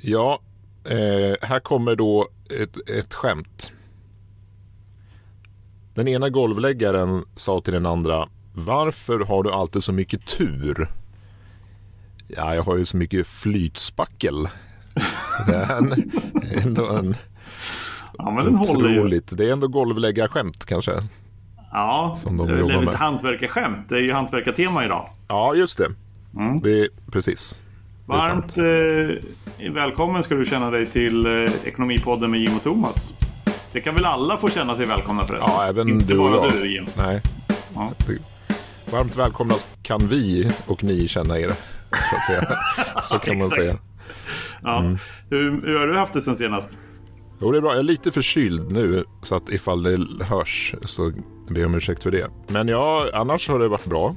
Ja, eh, här kommer då ett, ett skämt. Den ena golvläggaren sa till den andra Varför har du alltid så mycket tur? Ja, jag har ju så mycket flytspackel. Det är ändå en Ja, men den håller ju. Det är ändå golvläggarskämt kanske. Ja, Som de det är lite hantverkarskämt. Det är ju hantverkartema idag. Ja, just det. Mm. Det är precis. Det. Varmt eh, välkommen ska du känna dig till eh, Ekonomipodden med Jim och Thomas. Det kan väl alla få känna sig välkomna förresten? Ja, även Inte du och bara jag. du Jim. Nej. Ja. Varmt välkomna kan vi och ni känna er. Så, att säga. så kan man säga. Ja. Mm. Hur, hur har du haft det sen senast? Jo, det är bra. Jag är lite förkyld nu så att ifall det hörs så ber jag om ursäkt för det. Men ja, annars har det varit bra.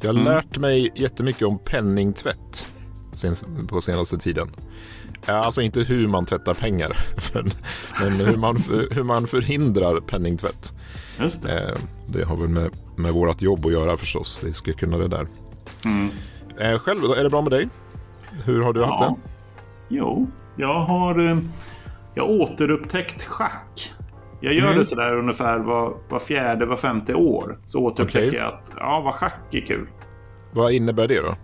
Jag har lärt mig jättemycket om penningtvätt på senaste tiden. Ja, Alltså inte hur man tvättar pengar, men, hur, man, hur man förhindrar penningtvätt. Just det. Eh, Det har väl med, med vårt jobb att göra förstås. Vi ska kunna det där. Mm. Eh, Själv är det bra med dig? Hur har du haft Ja. det? Jo, jag har eh, jag återupptäckt schack. Jag gör Mm. det sådär ungefär var, var fjärde, var femte år. Så återupptäcker Okej. jag att ja, vad schack är kul. Vad innebär det då?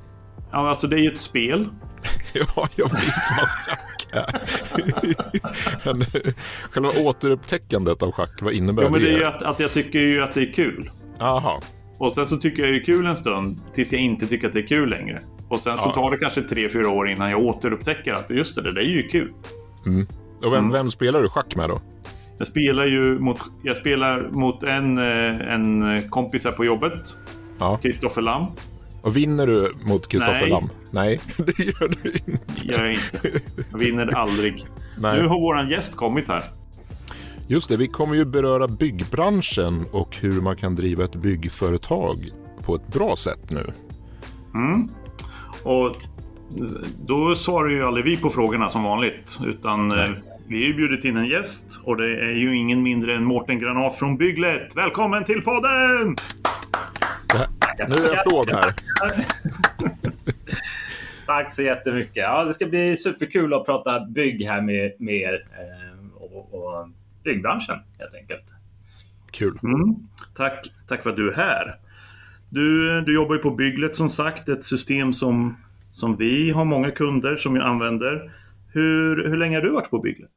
Ja, alltså det är ju ett spel. Ja, jag vet vad schack är. Men eh, själva återupptäckandet av schack, vad innebär Ja, men det är ju det? att, att jag tycker ju att det är kul. Aha. Och sen så tycker jag det är kul en stund tills jag inte tycker att det är kul längre. Och sen så Ja. tar det kanske tre, fyra år innan jag återupptäcker att just det, det där är ju kul. Och vem, Mm. vem spelar du schack med då? Jag spelar ju mot, jag spelar mot en, eh, en kompis här på jobbet. Ja. Kristoffer Lam. Och vinner du mot Kristoffer Nej. Lam? Nej, det gör du inte. gör jag inte. Jag vinner aldrig. Nej. Nu har våran gäst kommit här. Just det, vi kommer ju beröra byggbranschen och hur man kan driva ett byggföretag på ett bra sätt nu. Och då svarar ju aldrig vi på frågorna som vanligt. Utan eh, vi har ju bjudit in en gäst och det är ju ingen mindre än Mårten Granat från Bygglet. Välkommen till podden! Nu är det applåd här. Tack så jättemycket. Ja, det ska bli superkul att prata bygg här med, med er eh, och, och byggbranschen helt enkelt. Kul. Mm. Tack, tack för att du är här. Du, du jobbar ju på Bygglet som sagt, ett system som, som vi har många kunder som ju använder. Hur, hur länge har du varit på Bygglet?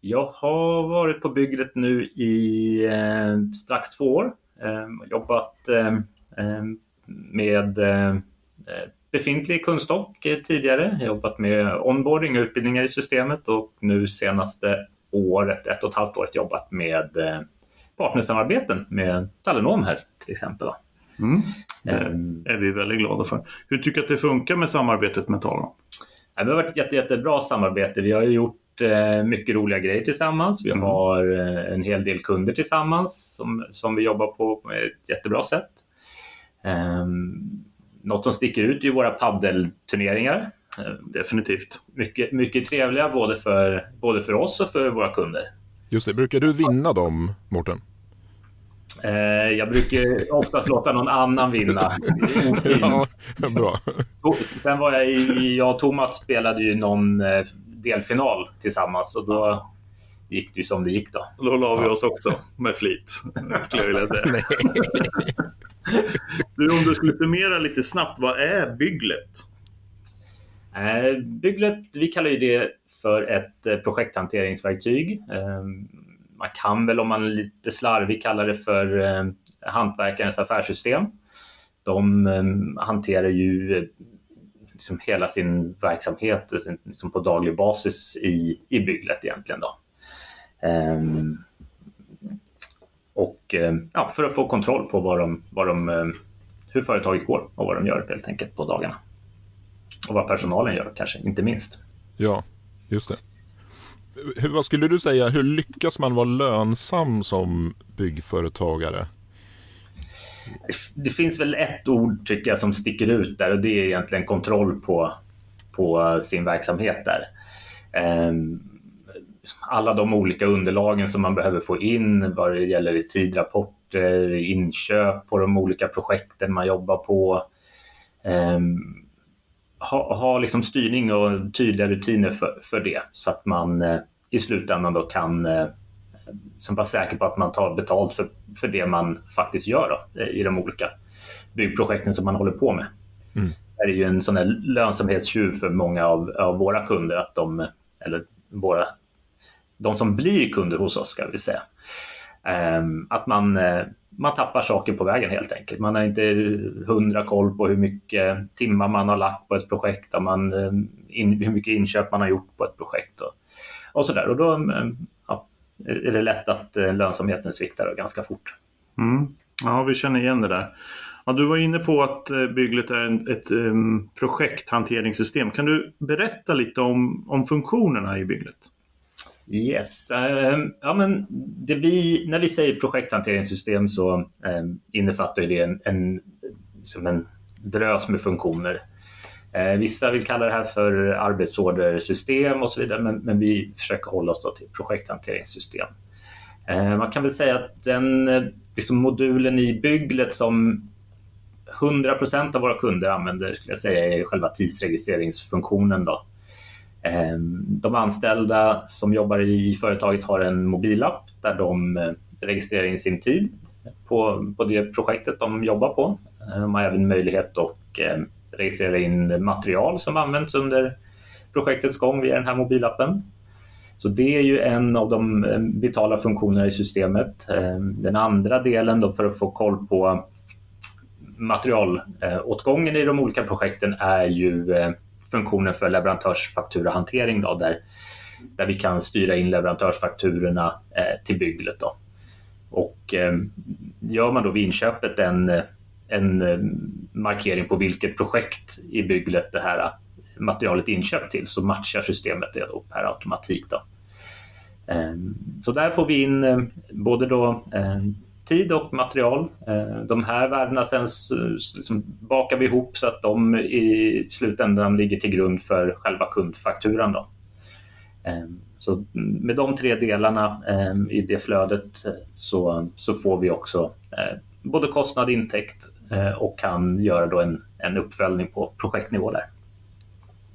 Jag har varit på Bygglet nu i eh, strax två år. Eh, jobbat eh, eh, med eh, befintlig kunskap eh, tidigare. Jobbat med onboarding och utbildningar i systemet och nu senaste året, ett och ett halvt året, jobbat med eh, partnersamarbeten med Talenom här till exempel. Mm. Ehm, Det är vi väldigt glada för. Hur tycker du att det funkar med samarbetet med Talon? Ja, Det har varit ett jätte, jättebra samarbete. Vi har ju gjort eh, mycket roliga grejer tillsammans. Vi Mm. har eh, en hel del kunder tillsammans som, som vi jobbar på på ett jättebra sätt. Um, något som sticker ut är våra paddelturneringar. Eh, Definitivt. mycket, mycket trevliga både för, både för oss och för våra kunder. Just det, brukar du vinna dem, Mårten? Eh, jag brukar oftast låta någon annan vinna. Ja, bra. Sen var jag i, jag och Thomas spelade ju någon eh, delfinal tillsammans och då gick det ju som det gick då. Då la vi oss också med flit. Skulle jag vilja. Du, om du skulle summera lite snabbt, vad är Bygglet? Eh, Bygglet, vi kallar ju det för ett eh, projekthanteringsverktyg. Eh, man kan väl om man är lite slarvig kalla det för eh, hantverkarens affärssystem. De eh, hanterar ju liksom hela sin verksamhet eh, liksom på daglig basis i, i Bygglet egentligen. Då. Um, och eh, ja, för att få kontroll på vad de, vad de, eh, hur företaget går och vad de gör helt enkelt på dagarna. Och vad personalen gör kanske, inte minst. Ja, just det. Hur, vad skulle du säga, hur lyckas man vara lönsam som byggföretagare? Det finns väl ett ord tycker jag som sticker ut där och det är egentligen kontroll på, på sin verksamhet där. Ehm, alla de olika underlagen som man behöver få in vad det gäller i tidrapporter, inköp på de olika projekten man jobbar på. Ehm, ha, ha liksom styrning och tydliga rutiner för, för det så att man eh, i slutändan då kan eh, som vara säker på att man tar betalt för, för det man faktiskt gör då, i de olika byggprojekten som man håller på med. Mm. Det är ju en sån här lönsamhetstjuv för många av, av, våra kunder, att de, eller våra, de som blir kunder hos oss ska vi säga, um, att man, uh, man tappar saker på vägen helt enkelt. Man har inte hundra koll på hur mycket timmar man har lagt på ett projekt, och man, um, in, hur mycket inköp man har gjort på ett projekt och, och sådär. Och då är det lätt att uh, lönsamheten sviktar ganska fort. Mm. Ja, vi känner igen det där. Ja, du var inne på att eh, Bygglet är ett um, projekthanteringssystem. Kan du berätta lite om, om funktionerna i Bygglet? Yes, uh, ja, men blir, när vi säger projekthanteringssystem så uh, innefattar det en, en, liksom en drös med funktioner. Eh, vissa vill kalla det här för arbetsordersystem och så vidare, men, men vi försöker hålla oss till projekthanteringssystem. Eh, man kan väl säga att den eh, liksom modulen i Bygglet som 100% av våra kunder använder skulle jag säga är själva tidsregistreringsfunktionen. Då. De anställda som jobbar i företaget har en mobilapp där de registrerar in sin tid på, på det projektet de jobbar på. De har även möjlighet att registrera in material som används under projektets gång via den här mobilappen. Så det är ju en av de eh, vitala funktionerna i systemet. Eh, den andra delen då för att få koll på materialåtgången i de olika projekten är ju eh, funktionen för leverantörsfakturahantering då, där, där vi kan styra in leverantörsfakturorna till Bygglet. Då. Och gör man då vid inköpet en, en eh, markering på vilket projekt i Bygglet det här eh, materialet är inköpt till så matchar systemet det då per automatik. Då. Ehm, så där får vi in eh, både då ehm, tid och material. Ehm, de här värdena sen liksom bakar vi ihop så att de i slutändan ligger till grund för själva kundfakturan. Då. Så med de tre delarna i det flödet så, så får vi också både kostnad, intäkt och kan göra då en, en uppföljning på projektnivå där.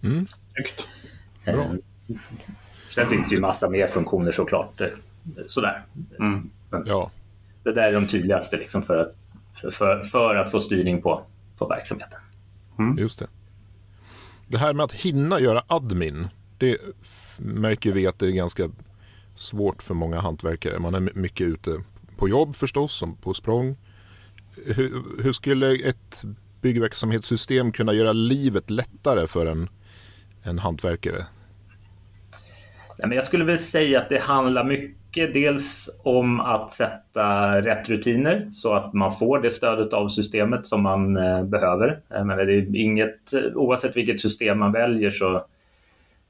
Mm. Bra. Sen finns det ju massa mer funktioner såklart. Sådär. Mm. Ja det där är de tydligaste liksom för, att, för, för att få styrning på, på verksamheten. Mm. Just det. Det här med att hinna göra admin, det märker vi att det är ganska svårt för många hantverkare. Man är mycket ute på jobb förstås, som på språng. Hur, hur skulle ett byggverksamhetssystem kunna göra livet lättare för en, en hantverkare? jag skulle väl säga att det handlar mycket dels om att sätta rätt rutiner så att man får det stödet av systemet som man eh, behöver. Men det är inget, eh, oavsett vilket system man väljer så,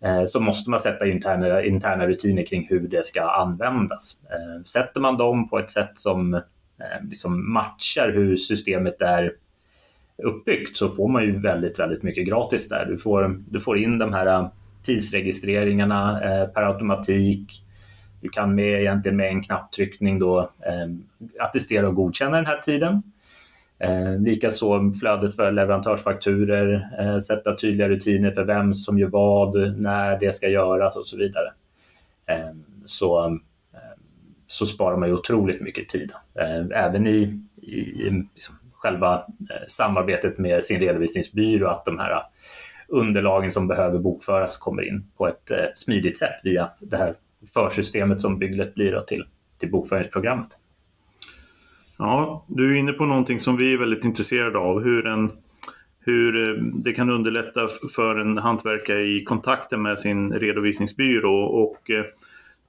eh, så måste man sätta interna, interna rutiner kring hur det ska användas. Eh, sätter man dem på ett sätt som Eh, liksom matchar hur systemet är uppbyggt så får man ju väldigt, väldigt mycket gratis där. Du får, du får in de här eh, tidsregistreringarna eh, per automatik. Du kan med, egentligen med en knapptryckning då, eh, attestera och godkänna den här tiden. Eh, Likaså flödet för leverantörsfakturer, eh, sätta tydliga rutiner för vem som gör vad, när det ska göras och så vidare. Eh, så, så sparar man ju otroligt mycket tid. Eh, även i, i liksom, själva eh, samarbetet med sin redovisningsbyrå, att de här eh, underlagen som behöver bokföras kommer in på ett smidigt sätt via det här försystemet som Bygglet blir till, till bokföringsprogrammet. Ja, du är inne på någonting som vi är väldigt intresserade av. Hur, en, hur det kan underlätta för en hantverkare i kontakten med sin redovisningsbyrå. Och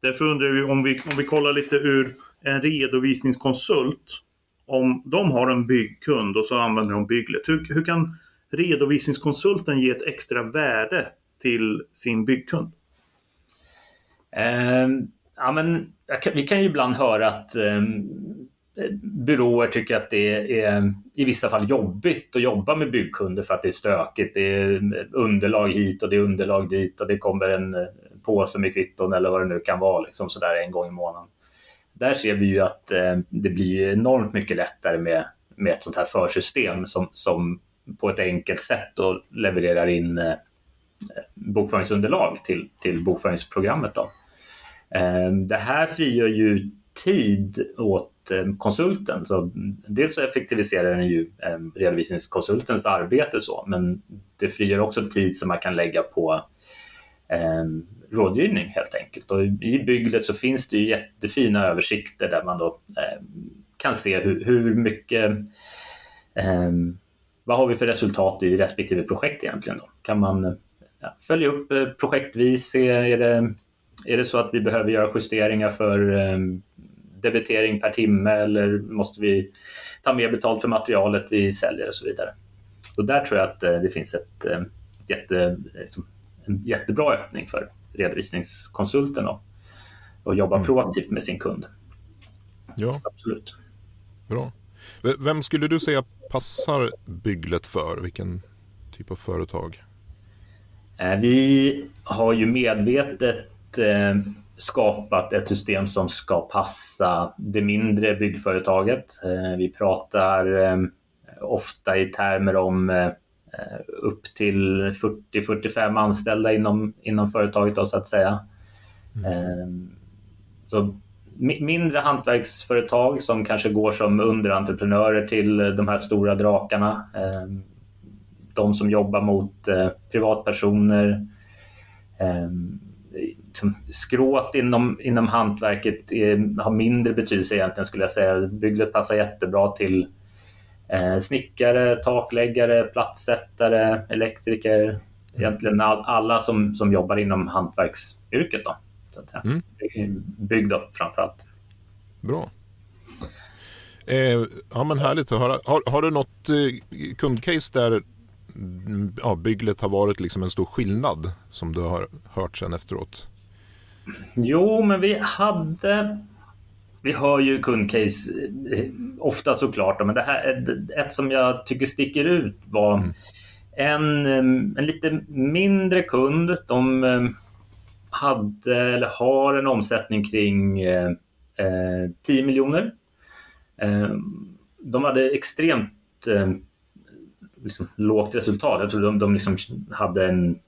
därför undrar vi om, vi om vi kollar lite ur en redovisningskonsult. Om de har en byggkund och så använder de Bygglet. Hur, hur kan redovisningskonsulten ge ett extra värde till sin byggkund? Eh, ja, men, vi kan ju ibland höra att eh, byråer tycker att det är i vissa fall jobbigt att jobba med byggkunder för att det är stökigt. Det är underlag hit och det är underlag dit och det kommer en påse med kvitton eller vad det nu kan vara liksom sådär en gång i månaden. Där ser vi ju att eh, det blir enormt mycket lättare med, med ett sånt här försystem som, som på ett enkelt sätt då levererar in eh, bokföringsunderlag till, till bokföringsprogrammet. Då. Eh, det här frigör ju tid åt eh, konsulten. Så dels så effektiviserar den ju eh, redovisningskonsultens arbete så, men det frigör också tid som man kan lägga på eh, Eh, rådgivning helt enkelt. Och I Bygglet så finns det ju jättefina översikter där man då eh, kan se hur, hur mycket eh, vad har vi för resultat i respektive projekt egentligen? Då? Kan man ja, följa upp projektvis? Är det, är det så att vi behöver göra justeringar för debitering per timme eller måste vi ta mer betalt för materialet vi säljer och så vidare. Så där tror jag att det finns ett, ett jätte, liksom, en jättebra öppning för redovisningskonsulten och, och jobba mm. proaktivt med sin kund. Ja, absolut. Bra. Vem skulle du säga passar Bygglet för? Vilken typ av företag? Eh, vi har ju medvetet eh, skapat ett system som ska passa det mindre byggföretaget. Eh, vi pratar ofta i termer om upp till 40-45 anställda inom, inom företaget då, så att säga. Mm. Så mindre hantverksföretag som kanske går som underentreprenörer till de här stora drakarna. Ehm, de som jobbar mot eh, privatpersoner. Ehm, skråt inom, inom hantverket är, har mindre betydelse egentligen skulle jag säga. Bygglet passar jättebra till eh, snickare, takläggare, plattsättare, elektriker. Egentligen all, alla som, som jobbar inom hantverksyrket. Då. Så att säga. Mm. Byggd framförallt. Bra. Eh, ja men härligt att höra. Har, har du något eh, kundcase där mm, ja, bygglet har varit liksom en stor skillnad som du har hört sen efteråt? Jo, men vi hade vi hör ju kundcase eh, ofta såklart, men det här, ett som jag tycker sticker ut var mm. en, eh, en lite mindre kund. De eh, hade eller har en omsättning kring eh, 10 eh, miljoner. Eh, de hade extremt eh, liksom, lågt resultat. Jag tror de, de liksom hade en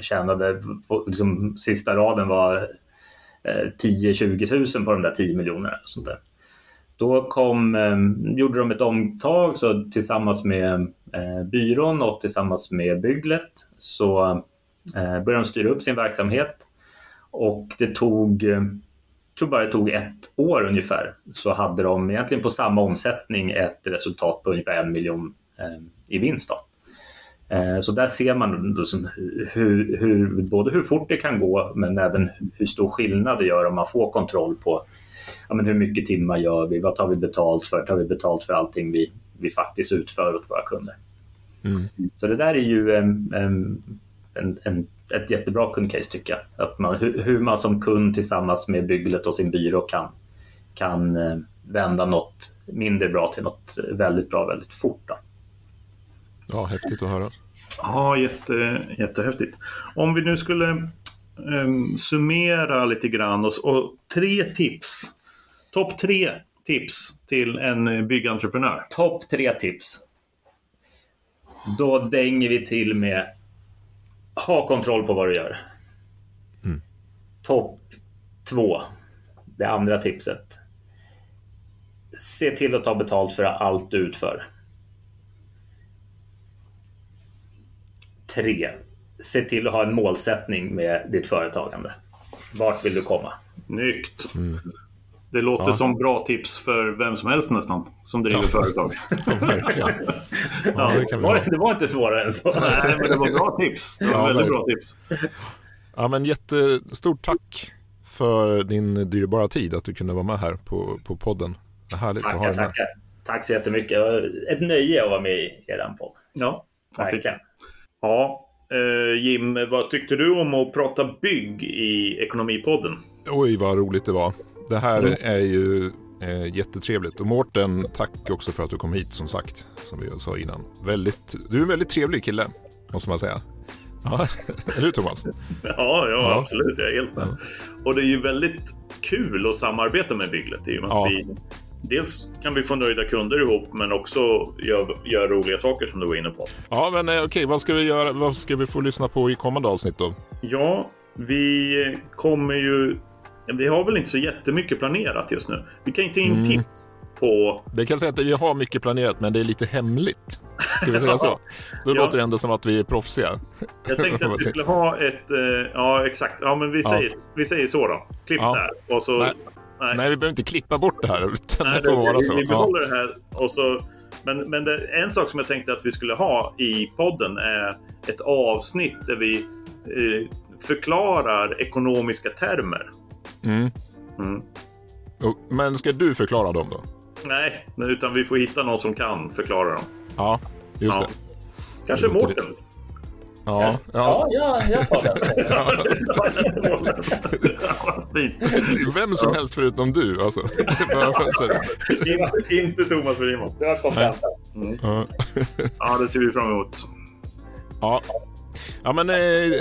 tjänade, liksom, sista raden var 10-20 000 på de där 10 miljonerna. Sånt där. Då kom, eh, gjorde de ett omtag så tillsammans med eh, byrån och tillsammans med Bygglet så eh, började de styra upp sin verksamhet och det tog, jag tror bara det tog ett år ungefär, så hade de egentligen på samma omsättning ett resultat på ungefär en miljon eh, i vinst. Då. Eh, så där ser man liksom hur, hur, både hur fort det kan gå men även hur stor skillnad det gör om man får kontroll på ja, men hur mycket timmar gör vi, vad tar vi betalt för, tar vi betalt för allting vi, vi faktiskt utför åt våra kunder. Mm. Så det där är ju en, en, en ett jättebra kundcase tycker jag. Att man, hur, hur, man som kund tillsammans med Bygglet och sin byrå kan, kan eh, vända något mindre bra till något väldigt bra väldigt fort. Då. Ja, häftigt att höra. Ja, jätte, jättehäftigt. Om vi nu skulle um, summera lite grann och, och tre tips. Topp tre tips till en byggentreprenör. Topp tre tips. Då dänger vi till med ha kontroll på vad du gör. Mm. Topp två. Det andra tipset. Se till att ta betalt för allt du utför. Tre. Se till att ha en målsättning med ditt företagande. Vart vill du komma? Snyggt. Mm. Det låter ja. som bra tips för vem som helst nästan, som driver ja. företag. ja, ja, det, var, det var inte svårare än så. Nej, men det var bra tips. Det var ja, väldigt bra tips. Ja, men jättestort tack för din dyrbara tid, att du kunde vara med här på, på podden. Härligt tackar, att ha dig med. Tackar. Tack så jättemycket. Ett nöje att vara med i er podd. Ja, verkligen. Ja, Jim, vad tyckte du om att prata bygg i Ekonomipodden? Oj, vad roligt det var. Det här mm. är ju eh, jättetrevligt. Och Mårten, tack också för att du kom hit som sagt. Som vi sa innan. Väldigt, du är en väldigt trevlig kille, måste man säga. Ja, eller hur Thomas? Ja, ja, ja, absolut. Jag är helt med. Ja. Och det är ju väldigt kul att samarbeta med Bygglet i och med ja. att vi dels kan vi få nöjda kunder ihop men också göra gör roliga saker som du var inne på. Ja, men eh, okej, vad ska vi göra? Vad ska vi få lyssna på i kommande avsnitt då? Ja, vi kommer ju... Vi har väl inte så jättemycket planerat just nu. Vi kan inte in Mm. tips på... Vi kan säga att vi har mycket planerat, men det är lite hemligt. Ska vi säga så? Då Ja. låter det ändå som att vi är proffsiga. Jag tänkte att vi skulle ha ett... eh, Ja, exakt. Ja, men vi Ja. säger, vi säger så då. Klipp Ja. där. Och så... Nej. Nej. Nej, vi behöver inte klippa bort det här, utan Nej, det får vara vi, så. vi Ja. behåller det här och så... Men, men det, en sak som jag tänkte att vi skulle ha i podden är ett avsnitt där vi eh, förklarar ekonomiska termer. Mm. Mm. Men ska du förklara dem då? Nej, utan vi får hitta någon som kan förklara dem. Ja, just Ja. det. Kanske Mårten. Ja, Ja, ja. ja, jag tar den. Vem som helst förutom du alltså. Inte, inte Thomas Friman. Det var kontentan. ja. Ja, det ser vi fram emot. Ja. ja, men eh,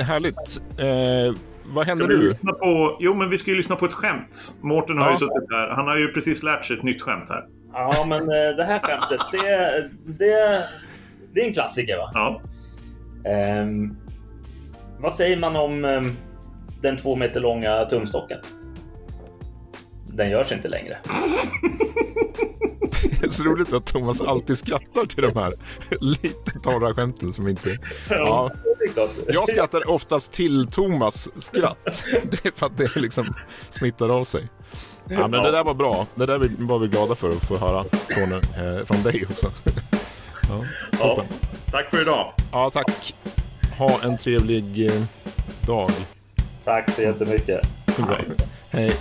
härligt. Eh, vad händer nu? lyssna på... Jo, men vi ska ju lyssna på ett skämt. Mårten har Ja. ju suttit där. Han har ju precis lärt sig ett nytt skämt här. Ja, men eh, det här skämtet, det, det, det är en klassiker va? Ja. Ehm, vad säger man om ehm, den två meter långa tumstocken? Den görs inte längre. Det är så roligt att Thomas alltid skrattar till de här lite torra skämten som inte... Ja. Jag skrattar oftast till Thomas skratt. Det är för att det liksom smittar av sig. Ja, men det där var bra. Det där var vi glada för att få höra från, eh, från dig också. Ja, ja. Tack för idag. ja, tack. Ha en trevlig eh, dag. Tack så jättemycket. Bra. Hej.